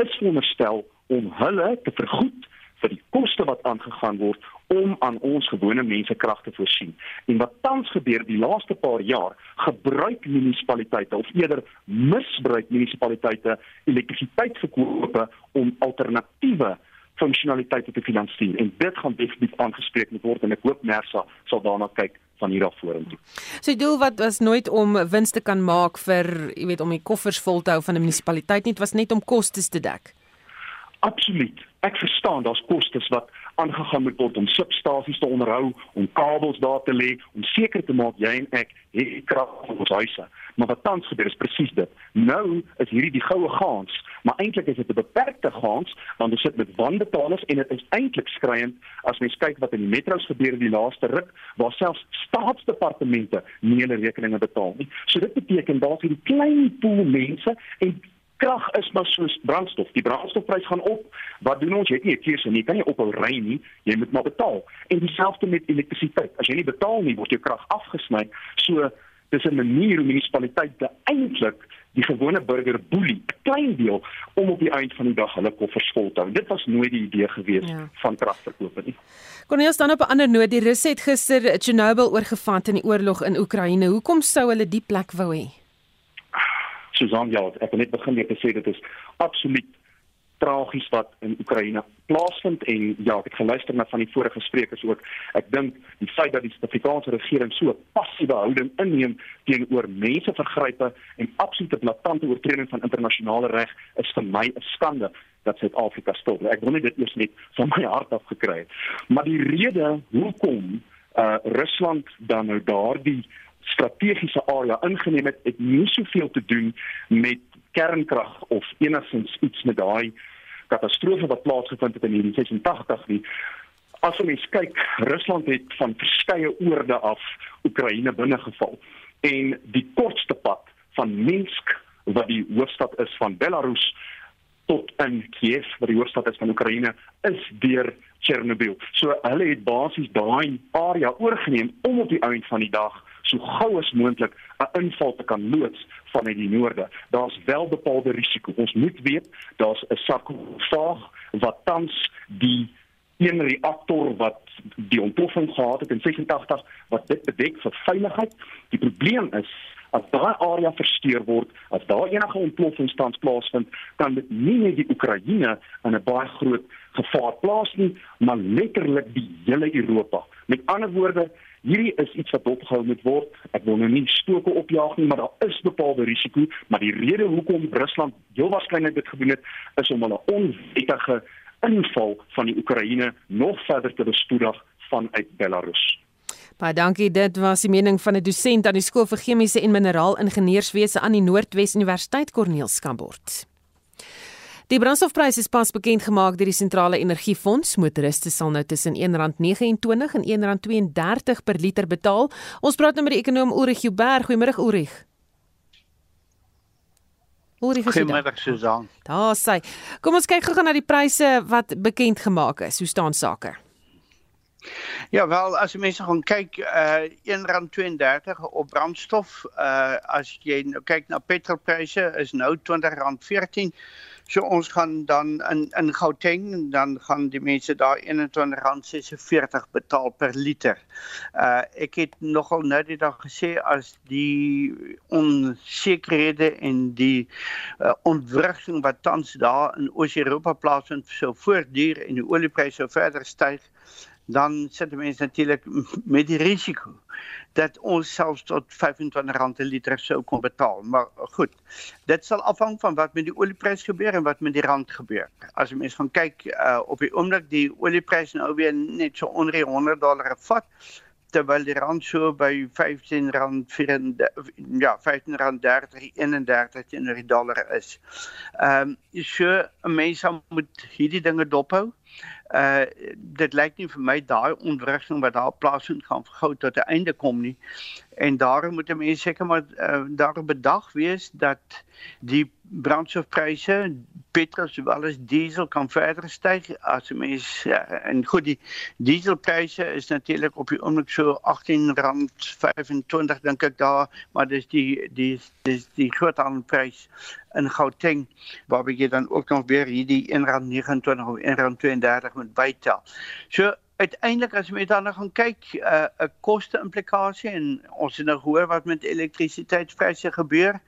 Speaker 11: is veronderstel om hulle te vergoed vir die koste wat aangegaan word om aan ons gewone mense krag te voorsien. En wat tans gebeur die laaste paar jaar, gebruik munisipaliteite of eerder misbruik munisipaliteite elektrisiteitsverkope om alternatiewe funksionaliteite te finansier en dit gaan definitief aangespreek moet word en ek hoop Nersa sal daarna kyk van hier af vorentoe.
Speaker 1: So die doel wat was nooit om wins te kan maak vir, jy weet, om die koffers vol te hou van 'n munisipaliteit nie, dit was net om kostes te dek.
Speaker 11: Absoluut. Ek verstaan daar's kostes wat aangegaan moet word om substasies te onderhou, om kabels daar te lê, om seker te maak jy en ek het krag vir ons huise. Maar wat tans gebeur is presies dit. Nou is hierdie die goue gaans, maar eintlik is dit 'n beperkte gaans want ons sit met wanbetalers en dit is eintlik skriwend as mens kyk wat in die metros gebeur die laaste ruk waar selfs staatsdepartemente nie hulle rekeninge betaal nie. So dit beteken daar's hierdie klein pool mense en krag is maar soos brandstof. Die brandstofprys gaan op. Wat doen ons? Jy het nie 'n keuse nie. Jy kan nie ophou ry nie. Jy moet maar betaal. En dieselfde met elektrisiteit. As jy nie betaal nie, word jou krag afgesny. So dis 'n manier hoe munisipaliteite eintlik die gewone burger boelie, 'n klein deel om op die eind van die dag hulle koffers vol te hou. Dit was nooit die idee gewees ja. van kragverkope nie.
Speaker 1: Cornelis staan op 'n ander noot. Die Russe het gister Chernobyl oorgevat in die oorlog in Oekraïne. Hoekom sou hulle die plek wou hê?
Speaker 11: Susan ja, ek wil net begin met te sê dit is absoluut tragies wat in Oekraïne plaasvind en ja, ek het geluister na van die vorige sprekers ook. Ek dink die feit dat die Suid-Afrikaanse regering so 'n passiewe houding inneem teenoor mensevergrype en absolute blaatante oortreding van internasionale reg is vir my 'n skande dat Suid-Afrika stil. Ek wil net dit eers net van my hart af gekry het. Maar die rede hoekom uh Rusland dan nou daardie strategiese area ingeneem het, het nie soveel te doen met kernkrag of enigsins iets met daai katastrofe wat plaasgevind het in 1986 nie. As ons kyk, Rusland het van verskeie oorde af Oekraïne binnegeval en die kortste pad van Minsk wat die hoofstad is van Belarus tot in Kiev wat die hoofstad is van Oekraïne is deur Chernobyl. So hulle het basies daai area oorgeneem om op die einde van die dag so gou as moontlik 'n inval te kan loods vanuit die noorde. Daar's wel bepaalde risiko. Ons moet weet daar's 'n sarkofaag wat tans die een reaktor wat die ontploffing gehad het in 86 wat dit bedek vir veiligheid. Die probleem is as daai area versteur word, as daar enige ontploffing tans plaasvind, kan dit nie net die Oekraïne in 'n baie groot gevaar plaas nie, maar letterlik die hele Europa. Met ander woorde, hierdie is iets wat opgehou moet word. Ek wil nou nie stoke opjaag nie, maar daar is bepaalde risiko, maar die rede hoekom Rusland heel waarskynlik dit gedoen het, is om hulle onwettige inval van die Oekraïne nog verder te bespoedig vanuit Belarus.
Speaker 1: Baie dankie. Dit was die mening van 'n dosent aan die skool vir chemiese en mineraal ingenieurswese aan die Noordwes Universiteit Corneel Skambort. Die brandstofprys is pas bekend gemaak deur die Sentrale Energiefonds. Motoriste sal nou tussen R1.29 en R1.32 per liter betaal. Ons praat nou met die ekonom Ulrich Huber. Goeiemôre Ulrich. Ulrich,
Speaker 12: goeiemôre Susan.
Speaker 1: Daar sê. Kom ons kyk gou-gou na die pryse wat bekend gemaak is. Hoe staan sake?
Speaker 12: Ja, wel as jy mense gaan kyk, uh R1.32 op brandstof, uh as jy nou kyk na petrolpryse is nou R20.14. So ons gaan dan in in Gauteng dan gaan die mense daar R21.46 betaal per liter. Uh ek het nogal nou die dag gesê as die onsekerhede en die uh, ontwrigting wat tans daar in Oos-Europa plaasvind sou voortduur en die oliepryse sou verder styg dan sit die mense natuurlik met die risiko dat ons selfs tot R25 per liter sou kon betaal. Maar goed, dit sal afhang van wat met die oliepryse gebeur en wat met die rand gebeur. As jy mens gaan kyk uh, op die oomblik die oliepryse nou weer net so onder 100 dollar vat, terwyl die rand so by 15 rand 34 ja 15 rand 30 31 teenoor die dollar is. Ehm um, so 'n mens moet hierdie dinge dophou uh dit lyk nie vir my daai ontwrigting wat daar plaasvind gaan gou tot 'n einde kom nie. En daarom moet mense seker maar uh, daarop bedag wees dat die brandstofpryse, petrol sowel as diesel kan verder styg as mense uh, en goed die dieselpryse is natuurlik op die oomblik so R18.25 dink ek daar, maar dis die die dis die groot aanprys in Gauteng waar jy dan ook nog weer hierdie R1.29 of R1.32 moet bytel. So uiteindelik as jy dan gaan kyk 'n uh, 'n koste implikasie en ons het nou gehoor wat met elektrisiteitspryse gebeur.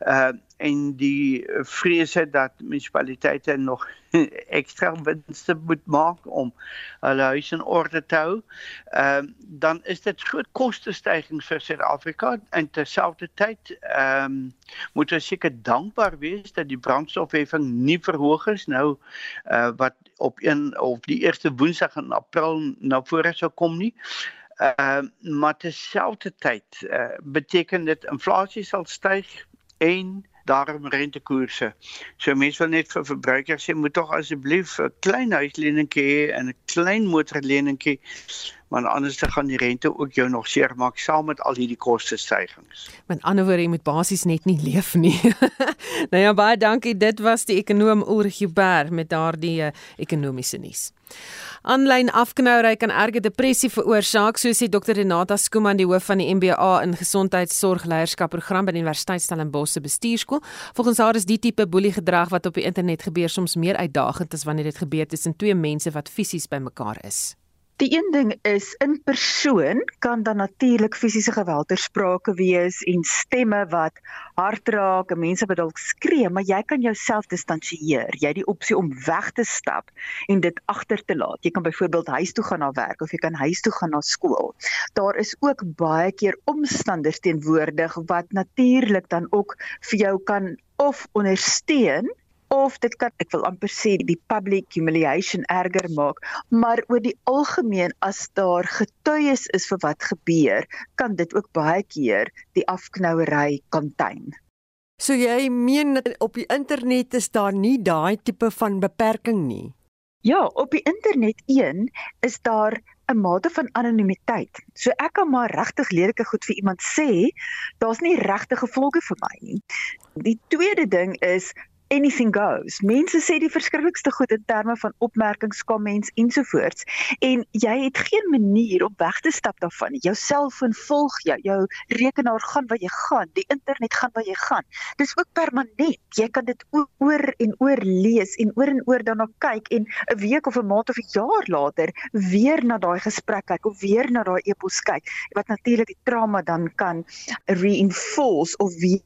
Speaker 12: Uh en die vrese dat munisipaliteite nog ekstra winste moet maak om hulle huis in orde te hou. Ehm uh, dan is dit groot koste stygings vir Suid-Afrika en terselfdertyd ehm um, moet ons seker dankbaar wees dat die brandstofheffing nie verhoog is nou uh wat op een of die eerste woensdag in April na vore sou kom nie. Ehm uh, maar terselfdertyd uh, beteken dit inflasie sal styg en daarom rentekoerse. So mense wil net vir verbruikers sê moet tog asseblief 'n klein huisleningkie hê en 'n klein motorleningkie want anders dan gaan die rente ook jou nog seermaak saam met al hierdie koste stygings.
Speaker 1: Met ander woorde, jy moet basies net nie leef nie. nou ja, baie dankie. Dit was die ekonom Ulrich Huber met daardie uh, ekonomiese nuus. Aanlyn afknouery kan erge depressie veroorsaak, so sê Dr Renata Skuman, die hoof van die MBA in Gesondheidsorgleierskap program by die Universiteit Stellenbosch se bestuurskool. Volgens haar is die tipe boelie gedrag wat op die internet gebeur soms meer uitdagend as wanneer dit gebeur tussen twee mense wat fisies bymekaar is.
Speaker 10: Die een ding is in persoon kan dan natuurlik fisiese geweld ter sprake wees en stemme wat hard raak en mense wat dalk skree, maar jy kan jouself distansieer. Jy het die opsie om weg te stap en dit agter te laat. Jy kan byvoorbeeld huis toe gaan na werk of jy kan huis toe gaan na skool. Daar is ook baie keer omstanders teenwoordig wat natuurlik dan ook vir jou kan of ondersteun of dit kan ek wil amper sê die public humiliation erger maak maar oor die algemeen as daar getuies is vir wat gebeur kan dit ook baie keer die afknouery contain
Speaker 13: So jy meen op die internet is daar nie daai tipe van beperking nie
Speaker 10: Ja op die internet een is daar 'n mate van anonimiteit. So ek kan maar regtig lelike goed vir iemand sê, daar's nie regte gevolge vir my nie. Die tweede ding is anything goes. Mense sê die verskriklikste goed in terme van opmerkings, comments ensovoorts en jy het geen manier om weg te stap daarvan. Jou selfoon volg jou, jou rekenaar gaan waar jy gaan, die internet gaan waar jy gaan. Dis ook permanent. Jy kan dit oor en oor lees en oor en oor daarna kyk en 'n week of 'n maand of 'n jaar later weer na daai gesprek kyk of weer na daai e-pos kyk wat natuurlik die trauma dan kan reinforce of weer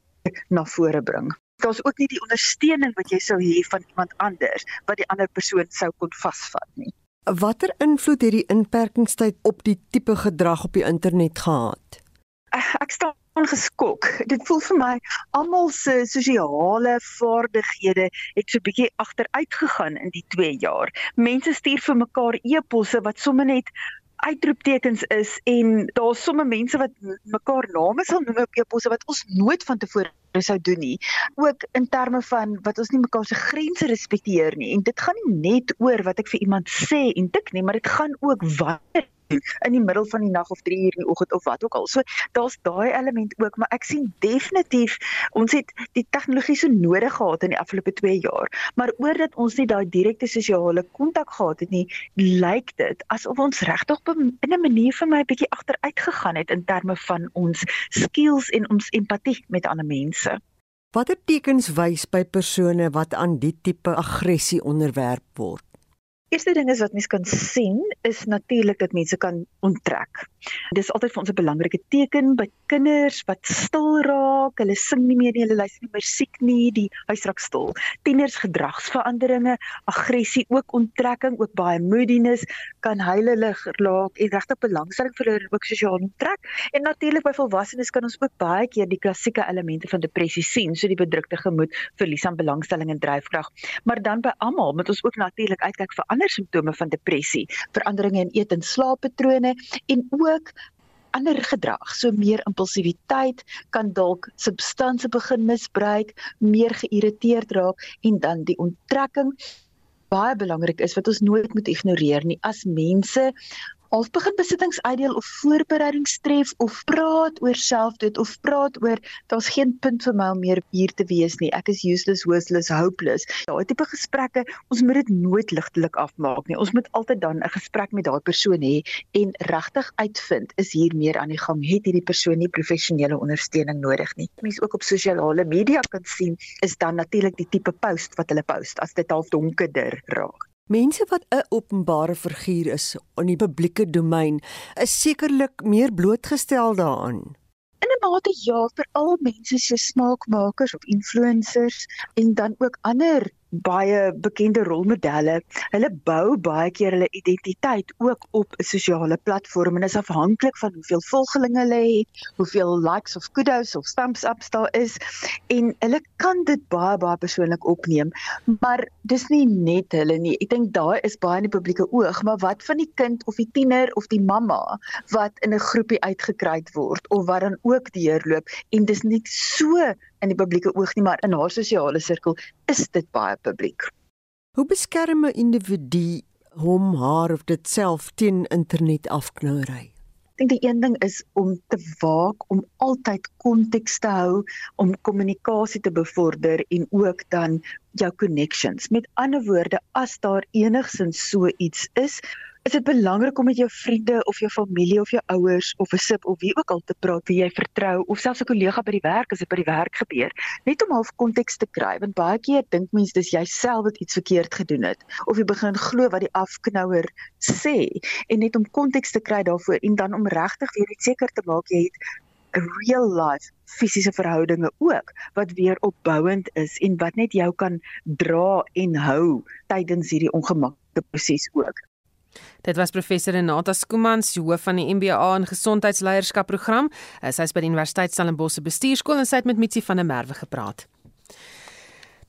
Speaker 10: na vore bring daar's ook nie die ondersteuning wat jy sou hê van iemand anders wat die ander persoon sou kon vasvat nie.
Speaker 13: Watter invloed het die inperkingstyd op die tipe gedrag op die internet gehad?
Speaker 10: Ek staan geskok. Dit voel vir my almal se sosiale vaardighede het so bietjie agteruit gegaan in die 2 jaar. Mense stuur vir mekaar e-posse wat sommer net uitroeptekens is en daar's somme mense wat mekaar name sal noem op e-posse wat ons nooit van tevore sou doen nie. Ook in terme van wat ons nie mekaar se grense respekteer nie. En dit gaan nie net oor wat ek vir iemand sê en tik nie, maar dit gaan ook wanneer in die middel van die nag of 3 uur in die oggend of wat ook al. So daar's daai element ook, maar ek sien definitief ons het die tegnologie so nodig gehad in die afgelope 2 jaar, maar oordat ons nie daai direkte sosiale kontak gehad het nie, lyk dit asof ons regtig in 'n manier vir my 'n bietjie agteruit gegaan het in terme van ons skills en ons empatie met ander mense.
Speaker 13: Watter tekens wys by persone wat aan die tipe aggressie onderwerp word?
Speaker 10: Eerste ding is wat mens kan sien is natuurlik dat mense kan onttrek. Dis altyd vir ons 'n belangrike teken by kinders wat stil raak, hulle sing nie meer nie, hulle luister nie musiek nie, die huis raak stil. Tieners gedragsveranderinge, aggressie, ook onttrekking, ook baie moodiness kan huilerig raak en regtig belangstelling vir hulle ook sosiaal onttrek. En natuurlik by volwassenes kan ons ook baie keer die klassieke elemente van depressie sien, so die bedrukte gemoed, verlies aan belangstelling en dryfkrag. Maar dan by almal moet ons ook natuurlik uitkyk vir ander simptome van depressie, veranderinge in eet en slaappatrone en ook ander gedrag, so meer impulsiwiteit, kan dalk substansie begin misbruik, meer geïrriteerd raak en dan die onttrekking baie belangrik is wat ons nooit moet ignoreer nie. As mense of begin besittings-uitdeel of voorbereidingstref of praat oor selfdood of praat oor daar's geen punt vir my om meer hier te wees nie. Ek is useless, worthless, hopeless. Daai tipe gesprekke, ons moet dit nooit ligtelik afmaak nie. Ons moet altyd dan 'n gesprek met daai persoon hê en regtig uitvind is hier meer aan die gang. Het hierdie persoon nie professionele ondersteuning nodig nie? Mense ook op sosiale media kan sien is dan natuurlik die tipe post wat hulle post as dit half donkerder raak.
Speaker 13: Mense wat 'n openbare figuur is in die publieke domein, is sekerlik meer blootgestel daaraan.
Speaker 10: In 'n mate ja, veral mense so smaakmakers of influencers en dan ook ander baie bekende rolmodelle. Hulle bou baie keer hulle identiteit ook op 'n sosiale platform en is afhanklik van hoeveel volgelinge hulle het, hoeveel likes of kudos of thumbs ups daar is en hulle kan dit baie baie persoonlik opneem. Maar dis nie net hulle nie. Ek dink daai is baie in die publieke oog, maar wat van die kind of die tiener of die mamma wat in 'n groepie uitgekry word of wat dan ook deurloop en dis net so in die publieke oog nie, maar in haar sosiale sirkel is dit baie publiek.
Speaker 13: Hoe beskerm 'n individu hom, haar of dit self teen internetafknouery?
Speaker 10: Ek dink die een ding is om te waak om altyd konteks te hou, om kommunikasie te bevorder en ook dan jou connections. Met ander woorde, as daar enigsins so iets is, is dit belangrik om met jou vriende of jou familie of jou ouers of 'n sip of wie ook al te praat wie jy vertrou of selfs 'n kollega by die werk as dit by die werk gebeur net om half konteks te kry want baie keer dink mense dis jouself wat iets verkeerd gedoen het of jy begin glo wat die afknouer sê en net om konteks te kry daarvoor en dan om regtig weer net seker te maak jy het 'n real life fisiese verhoudinge ook wat weer opbouend is en wat net jou kan dra en hou tydens hierdie ongemaklike proses ook.
Speaker 1: Dit was professor Renata Skumans, hoof van die MBA in Gesondheidsleierskap program. Sy is by die Universiteit Stellenbosch se bestuurskool en sy het met Mitsi van der Merwe gepraat.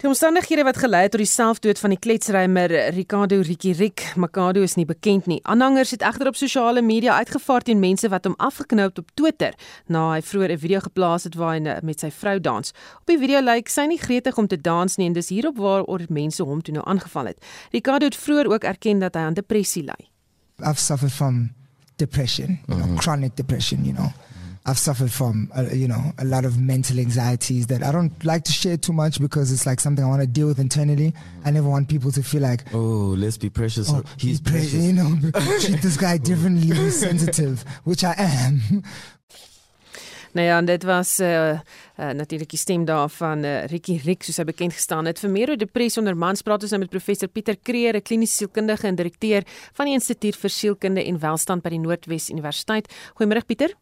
Speaker 1: Die omstandighede wat gelei het tot die selfdood van die kletsrymer Ricardo Rikirik Makado is nie bekend nie. Aanhangers het egter op sosiale media uitgevaar teen mense wat hom afgeknou het op Twitter na hy vroeër 'n video geplaas het waar hy met sy vrou dans. Op die video lyk sy nie gretig om te dans nie en dis hierop waaroor mense hom toe nou aangeval het. Ricardo het vroeër ook erken dat hy aan depressie ly.
Speaker 14: I've suffered from depression, you know, mm -hmm. chronic depression, you know. I've suffered from, uh, you know, a lot of mental anxieties that I don't like to share too much because it's like something I want to deal with internally. I never want people to feel like,
Speaker 15: oh, let's be precious. Oh,
Speaker 14: he's precious. You know, treat this guy differently, he's sensitive, which I am.
Speaker 1: Nou ja, dit was uh, uh natuurlik die stem daar van uh, Ricky Rick soos hy bekend gestaan het. Vir meer oor depressie onder mans praat ons nou met professor Pieter Kreer, 'n kliniese sielkundige en direkteur van die Instituut vir Sielkunde en Welstand by die Noordwes Universiteit. Goeiemôre Pieter.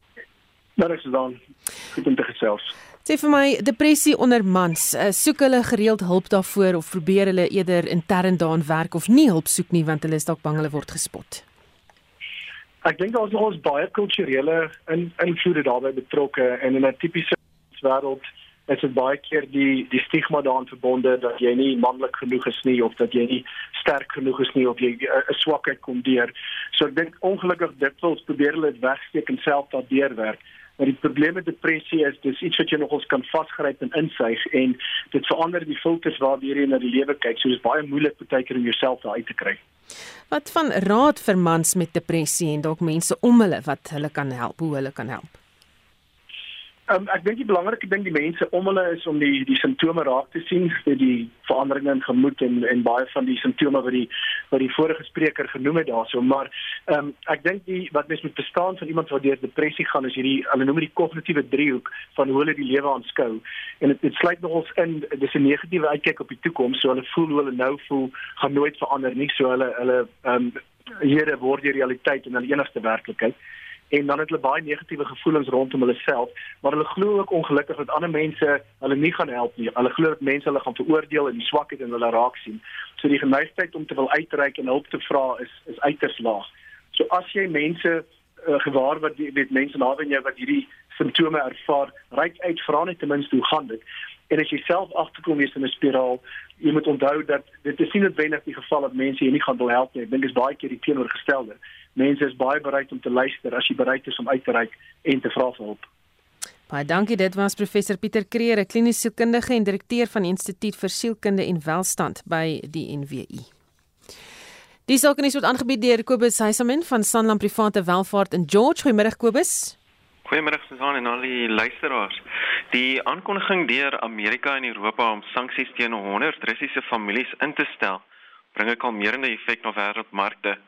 Speaker 16: Daar is dan goed om te gesels.
Speaker 1: Sê vir my depressie onder mans, uh, soek hulle gereeld hulp daarvoor of probeer hulle eerder intern daaraan werk of nie hulp soek nie want hulle is dalk bang hulle word gespot.
Speaker 16: Ek dink daar is nog ons baie kulturele in, invloede daarbey betrokke en in 'n tipiese wêreld is dit baie keer die die stigma daaraan verbonde dat jy nie manlik genoeg is nie of dat jy nie sterk genoeg is nie of jy eh, 'n swakheid kom deur. So ek dink ongelukkig dit wil probeer hulle dit wegsteek en self daardeur werk Maar die probleem met depressie is dis iets wat jy nogals kan vasgryp en insuig en dit verander die filters waardeur jy na die lewe kyk. So dis baie moeilik baie keer om jouself daar uit te kry.
Speaker 1: Wat van raad vir mans met depressie en dalk mense om hulle wat hulle kan help, hoe hulle kan help?
Speaker 16: Um, ek dink die belangrike ding die mense om hulle is om die die simptome raak te sien, die veranderinge in gemoed en en baie van die simptome wat die wat die vorige spreker genoem het daarso, maar ehm um, ek dink die wat mens moet verstaan van iemand wat deur depressie gaan is hierdie hulle noem dit die kognitiewe driehoek van hoe hulle die lewe aanskou. En dit sluit nogals in dis 'n negatiewe uitkyk op die toekoms, so hulle voel hoe hulle nou voel gaan nooit verander nie, so hulle hulle ehm um, hierde word die realiteit en hulle enigste werklikheid en dan het hulle baie negatiewe gevoelens rondom hulle self, maar hulle glo ook ongelukkig dat ander mense hulle nie gaan help nie. Hulle glo dat mense hulle gaan veroordeel en die swakheid in hulle raak sien. So die geneigtheid om te wil uitreik en hulp te vra is is uiters laag. So as jy mense uh, gewaar wat weet mense naby jou wat hierdie simptome ervaar, reik uit, vra net ten minste hoe gaan dit? En as jy self agterkom jy's in 'n spiraal, jy moet onthou dat dit is nie noodwendig die geval dat mense jou nie gaan wil help nie. Ek dink dit is baie keer die teenoorgestelde mense is baie bereid om te luister as jy bereid is om uit te reik en te vra vir hulp.
Speaker 1: Baie dankie. Dit was professor Pieter Kreer, 'n kliniese sielkundige en direkteur van die Instituut vir Sielkunde en Welstand by die NWI. Die sakenis word aangebied deur Kobus Heisamen van Sanlam Private Welvaart in George. Goeiemôre Kobus.
Speaker 15: Goeiemôre Susan en al die luisteraars. Die aankondiging deur Amerika en Europa om sanksies teen 100 Russiese families in te stel, bring 'n kalmerende effek na wêreldmarkte.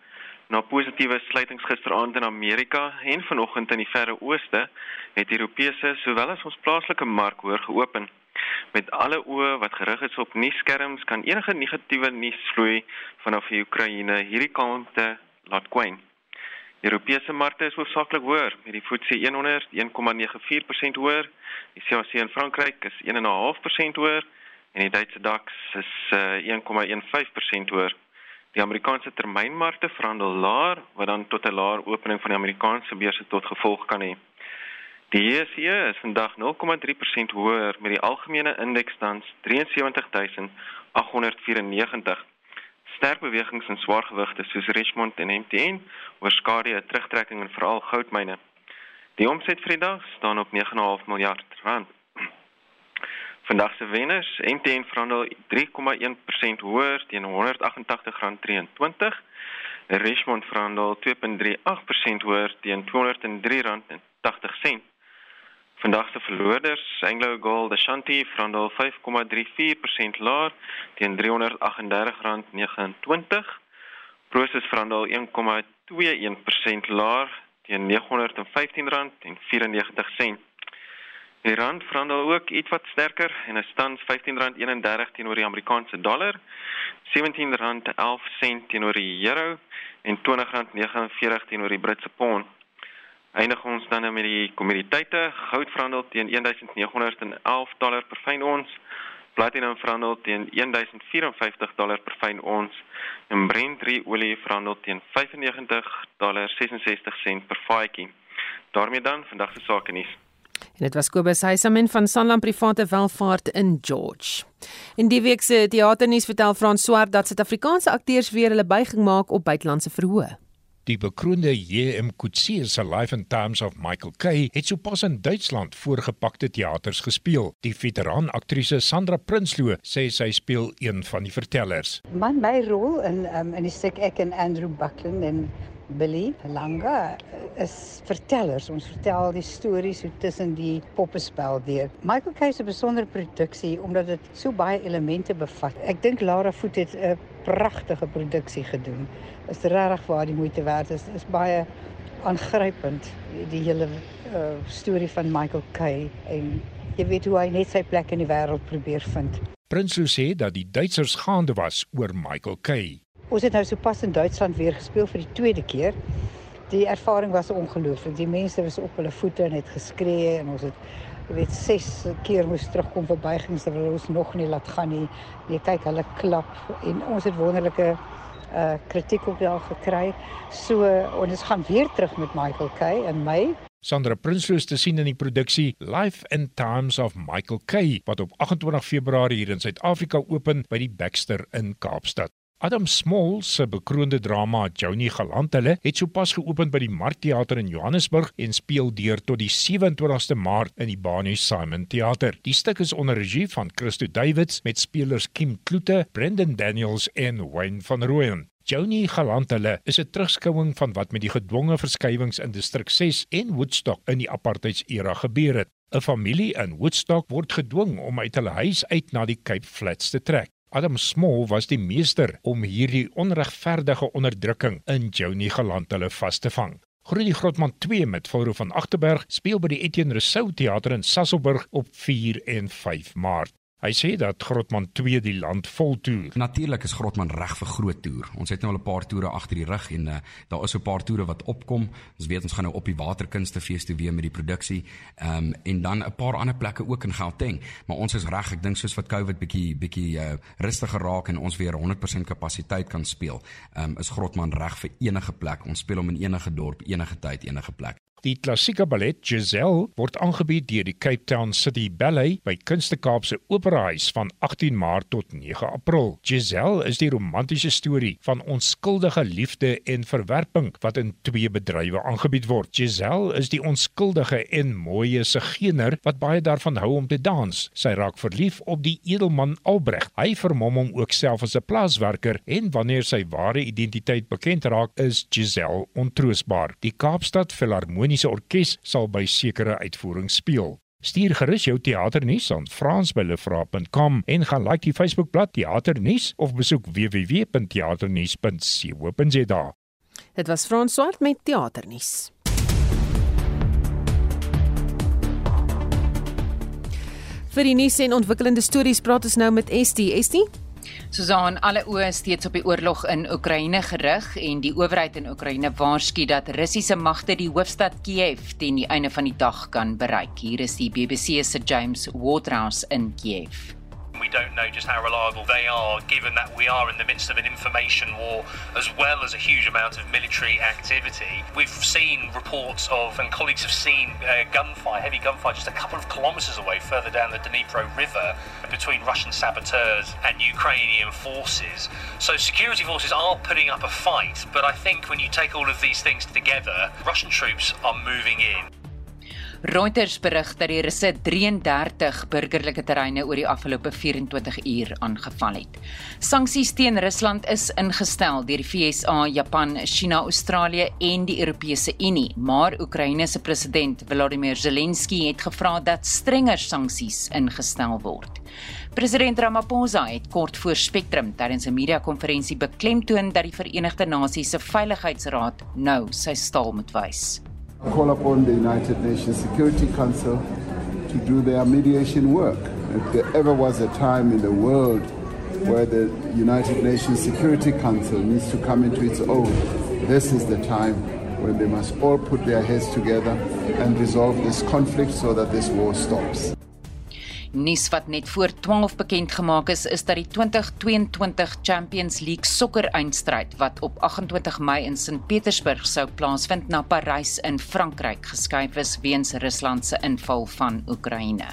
Speaker 15: Na positiewe sluitings gisteraand in Amerika en vanoggend in die Verre Ooste, het Europese sowel as ons plaaslike mark hoër geopen. Met alle oë wat gerig is op nuusskerms, kan enige negatiewe nuus vloei vanaf die Oekraïne hierdie kalmte laat kwyn. Europese markte is hoofsaaklik hoër, met die FTSE 100 1,94% hoër, die CAC in Frankryk is 1,5% hoër en die Duitse DAX is uh, eh, 1,15% hoër. Die Amerikaanse termynmarkte verhandel laer wat dan tot 'n laer opening van die Amerikaanse beurse tot gevolg kan hê. Die JSE is vandag 0,3% hoër met die algemene indeks tans 73894. Sterk bewegings in swaargewigte soos Richmond en MTN oorskadu 'n terugtrekking in veral goudmyne. Die omset vir die dag staan op 9,5 miljard rand. Vandag se wenners, MTN verhandel 3,1% hoër teen R188.23. Richmond verhandel 2.38% hoër teen R203.80. Vandag se verloorders, Anglo Gold Ashanti verhandel 5,34% laer teen R338.29. Prosus verhandel 1,21% laer teen R915.94. Die rand verhandel ook iets wat sterker en is tans R15.31 teenoor die Amerikaanse dollar, R17.11 teenoor die euro en R20.49 teenoor die Britse pond. Eindig ons dan met die kommoditeite. Goud verhandel teen 1911 dollar per fyn ons. Platinum verhandel teen 1054 dollar per fyn ons en Brent olie verhandel teen 95 dollar 66 sent per vatjie. daarmee dan vandag se sake nuus.
Speaker 1: En dit was Kobus Heisamen van Sanlam Private Welvaart in George. In die week se teaternuus vertel Frans Swart dat Suid-Afrikaanse akteurs weer hulle buiging maak op buitelandse verhoë.
Speaker 17: Die bekroonde J.M. Coetzee se Life and Times of Michael Kay het sopas in Duitsland voorgepakte teaters gespeel. Die veteran aktrise Sandra Prinsloo sê sy speel een van die vertellers.
Speaker 18: My my rol in um, in die stuk ek en Andrew Buckland en Billy Langa is vertellers. Ons vertel die stories so tussen die poppespel deur. Michael Kay se besondere produksie omdat dit so baie elemente bevat. Ek dink Lara Voet het 'n pragtige produksie gedoen. Is regtig waar die moeite werd is. Is baie aangrypend die hele uh, storie van Michael Kay en jy weet hoe hy net sy plek in die wêreld probeer vind.
Speaker 17: Prinsloo sê dat die Duitsers gaande was oor Michael Kay.
Speaker 18: Ons het nou sopas in Duitsland weer gespeel vir die tweede keer. Die ervaring was ongelooflik. Die mense was op hulle voete en het geskree en ons het weet ses keer moes terugkom vir buigings terwyl ons nog nie laat gaan nie. Jy kyk hulle klap en ons het wonderlike uh kritiek ook daar gekry. So ons gaan weer terug met Michael Kay in Mei.
Speaker 17: Sandra Prinsloo te sien in die produksie Life and Times of Michael Kay wat op 28 Februarie hier in Suid-Afrika open by die Baxter in Kaapstad. Adam Small se bekroonde drama Johnny Galantele het sopas geopen by die Markteater in Johannesburg en speel deur tot die 27ste Maart in die Bani Simon Theater. Die stuk is onder regie van Christo Davids met spelers Kim Kloete, Brendan Daniels en Wayne van Rooyen. Johnny Galantele is 'n terugskouing van wat met die gedwonge verskywings in distrik 6 en Woodstock in die apartheidsera gebeur het. 'n Familie in Woodstock word gedwing om uit hulle huis uit na die Cape Flats te trek. Adam Small was die meester om hierdie onregverdige onderdrukking in Johnny Galantele vas te vang. Groenie Grotman 2 met Volro van Agterberg speel by die Etienne Rousseau Theater in Sasolburg op 4 en 5 Maart. Hy sê dat Grotman 2 die land vol toer.
Speaker 19: Natuurlik is Grotman reg vir groot toer. Ons het nou al 'n paar toere agter die rug en uh, daar is 'n paar toere wat opkom. Ons weet ons gaan nou op die Waterkunstefees toe weer met die produksie. Ehm um, en dan 'n paar ander plekke ook in Gauteng. Maar ons is reg, ek dink soos wat COVID bietjie bietjie uh, rustiger raak en ons weer 100% kapasiteit kan speel. Ehm um, is Grotman reg vir enige plek. Ons speel hom in enige dorp, enige tyd, enige plek.
Speaker 17: Die klassieke ballet Giselle word aangebied deur die Cape Town City Ballet by Kunste Kaap se Operahuis van 18 Maart tot 9 April. Giselle is die romantiese storie van onskuldige liefde en verwerping wat in twee bedrywe aangebied word. Giselle is die onskuldige en mooie sigeuner wat baie daarvan hou om te dans. Sy raak verlief op die edelman Albrecht. Hy vermom hom ook self as 'n plaaswerker en wanneer sy ware identiteit bekend raak, is Giselle ontroosbaar. Die Kaapstad Philharmonie Sinfoniese Orkees sal by sekere uitvoerings speel. Stuur gerus jou teaternuus aan frans@lefra.com en gaan like die Facebookblad Teaternuus of besoek www.teaternuus.co.za.
Speaker 1: Dit was Frans Swart met Teaternuus. Vir die nuus en ontwikkelende stories praat ons nou met Estie. Estie?
Speaker 20: Susan, alle oë steeds op die oorlog in Oekraïne gerig en die owerheid in Oekraïne waarsku dat Russiese magte die hoofstad Kiev teen die einde van die dag kan bereik. Hier is die BBC se James Waterhouse in Kiev.
Speaker 5: We don't know just how reliable they are, given that we are in the midst of an information war as well as a huge amount of military activity. We've seen reports of, and colleagues have seen uh, gunfire, heavy gunfire, just a couple of kilometres away further down the Dnipro River between Russian saboteurs and Ukrainian forces. So security forces are putting up a fight, but I think when you take all of these things together, Russian troops are moving in.
Speaker 20: Reuters berig dat die Russe 33 burgerlike terreine oor die afgelope 24 uur aangeval het. Sanksies teen Rusland is ingestel deur die VSA, Japan, China, Australië en die Europese Unie, maar Oekraïne se president Volodymyr Zelensky het gevra dat strenger sanksies ingestel word. President Ramaphosa het kort voor Spectrum tydens 'n media-konferensie beklemtoon dat die Verenigde Nasies se Veiligheidsraad nou sy staal moet wys.
Speaker 21: Call upon the United Nations Security Council to do their mediation work. If there ever was a time in the world where the United Nations Security Council needs to come into its own, this is the time when they must all put their heads together and resolve this conflict so that this war stops.
Speaker 20: Nuus wat net voor 12 bekend gemaak is, is dat die 2022 Champions League sokker eindstryd wat op 28 Mei in Sint Petersburg sou plaasvind na Parys in Frankryk geskuif is weens Rusland se inval van Oekraïne.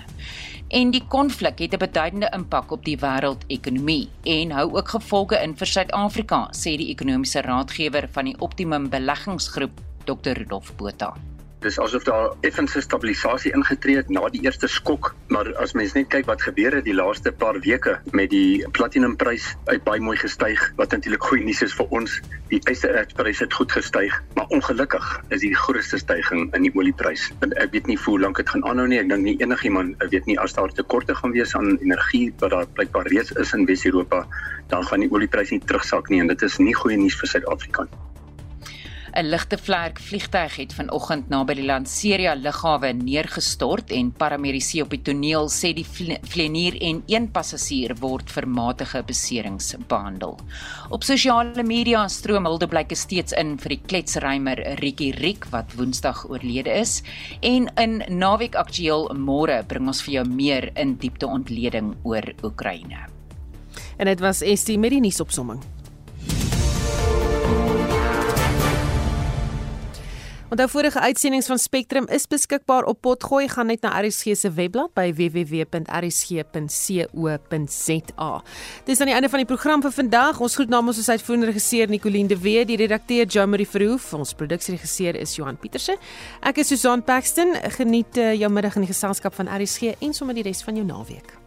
Speaker 20: En die konflik het 'n beduidende impak op die wêreldekonomie en hou ook gevolge in vir Suid-Afrika, sê die ekonomiese raadgewer van die Optimum Beleggingsgroep, Dr. Rudolf Botha.
Speaker 3: Dis asof daar effense stabilisasie ingetree het na die eerste skok, maar as mens net kyk wat gebeur het die laaste paar weke met die platinumprys uit baie mooi gestyg, wat natuurlik goeie nuus is vir ons. Die ysterertsprys het goed gestyg, maar ongelukkig is die grootste stygings in die olieprys. En ek weet nie hoe lank dit gaan aanhou nie. Ek dink nie enigiemand weet nie as daar tekorte gaan wees aan energie wat daar blykbaar reeds is in Wes-Europa, dan gaan die olieprys nie terugsak nie en dit is nie goeie nuus vir Suid-Afrika nie.
Speaker 20: 'n ligte vlerk vliegtyg het vanoggend naby die Lanseria lughawe neergestort en paramedici op die toneel sê die vlieënier en een passasier word vir matige beserings behandel. Op sosiale media stroom huldeblyke steeds in vir die kletsrymer Ricky Riek wat Woensdag oorlede is en in naweek aktueel môre bring ons vir jou meer in diepte ontleding oor Oekraïne.
Speaker 1: En dit was Estie met die nuusopsomming. Onthou vorige uitsendings van Spectrum is beskikbaar op Potgooi. Gaan net na RSG se webblad by www.rsg.co.za. Dis aan die einde van die program vir vandag. Ons groet namens ons uitvoerende regisseur Nicoline de Wet, die redakteur Jean-Marie Verhoef, ons produksieregisseur is Johan Pieterse. Ek is Susan Paxton. Geniet uh, jou middag in die geselskap van RSG en sommer die res van jou naweek.